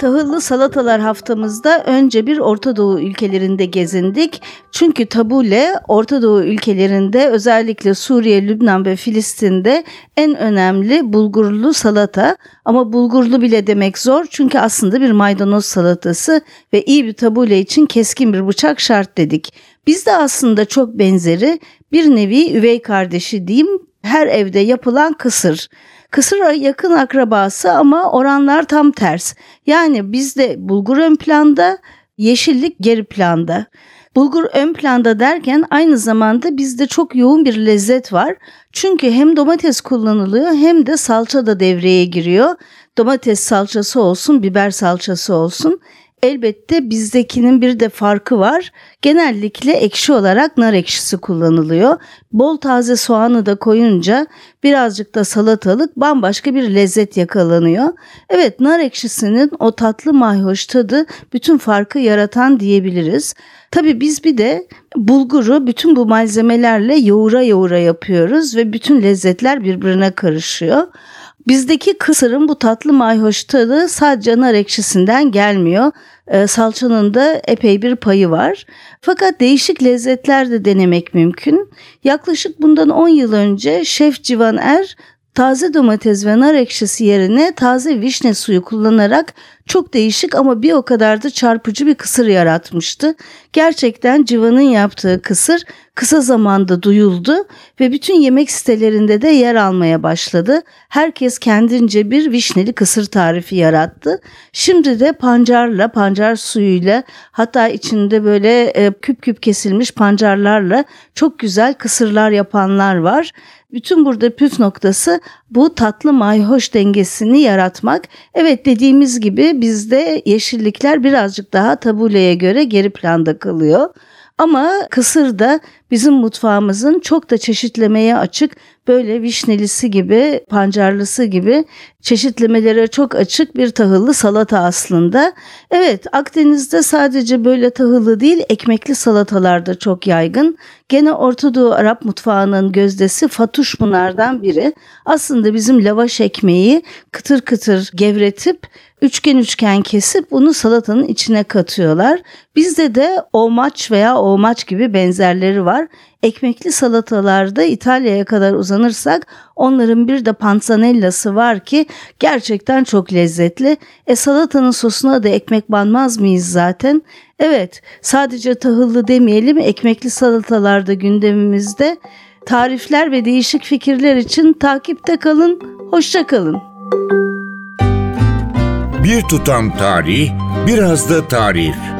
Tahıllı salatalar haftamızda önce bir Orta Doğu ülkelerinde gezindik. Çünkü tabule Orta Doğu ülkelerinde özellikle Suriye, Lübnan ve Filistin'de en önemli bulgurlu salata. Ama bulgurlu bile demek zor çünkü aslında bir maydanoz salatası ve iyi bir tabule için keskin bir bıçak şart dedik. Biz de aslında çok benzeri bir nevi üvey kardeşi diyeyim her evde yapılan kısır. Kısır yakın akrabası ama oranlar tam ters. Yani bizde bulgur ön planda, yeşillik geri planda. Bulgur ön planda derken aynı zamanda bizde çok yoğun bir lezzet var. Çünkü hem domates kullanılıyor hem de salça da devreye giriyor. Domates salçası olsun, biber salçası olsun. Elbette bizdekinin bir de farkı var. Genellikle ekşi olarak nar ekşisi kullanılıyor. Bol taze soğanı da koyunca birazcık da salatalık bambaşka bir lezzet yakalanıyor. Evet nar ekşisinin o tatlı mayhoş tadı bütün farkı yaratan diyebiliriz. Tabii biz bir de bulguru bütün bu malzemelerle yoğura yoğura yapıyoruz ve bütün lezzetler birbirine karışıyor. Bizdeki kısırın bu tatlı mayhoş tadı sadece nar ekşisinden gelmiyor. E, salçanın da epey bir payı var. Fakat değişik lezzetler de denemek mümkün. Yaklaşık bundan 10 yıl önce Şef Civan Er taze domates ve nar ekşisi yerine taze vişne suyu kullanarak çok değişik ama bir o kadar da çarpıcı bir kısır yaratmıştı. Gerçekten Civan'ın yaptığı kısır kısa zamanda duyuldu ve bütün yemek sitelerinde de yer almaya başladı. Herkes kendince bir vişneli kısır tarifi yarattı. Şimdi de pancarla, pancar suyuyla hatta içinde böyle e, küp küp kesilmiş pancarlarla çok güzel kısırlar yapanlar var. Bütün burada püf noktası bu tatlı mayhoş dengesini yaratmak. Evet dediğimiz gibi bizde yeşillikler birazcık daha tabuleye göre geri planda kalıyor. Ama kısır da bizim mutfağımızın çok da çeşitlemeye açık böyle vişnelisi gibi, pancarlısı gibi çeşitlemelere çok açık bir tahıllı salata aslında. Evet Akdeniz'de sadece böyle tahıllı değil ekmekli salatalar da çok yaygın. Gene Orta Doğu Arap mutfağının gözdesi fatuş bunlardan biri. Aslında bizim lavaş ekmeği kıtır kıtır gevretip üçgen üçgen kesip bunu salatanın içine katıyorlar. Bizde de omaç veya omaç gibi benzerleri var. Ekmekli salatalarda İtalya'ya kadar uzanırsak onların bir de panzanellası var ki gerçekten çok lezzetli. E salatanın sosuna da ekmek banmaz mıyız zaten? Evet sadece tahıllı demeyelim ekmekli salatalarda gündemimizde. Tarifler ve değişik fikirler için takipte kalın. Hoşça kalın. Bir tutam tarih, biraz da tarif.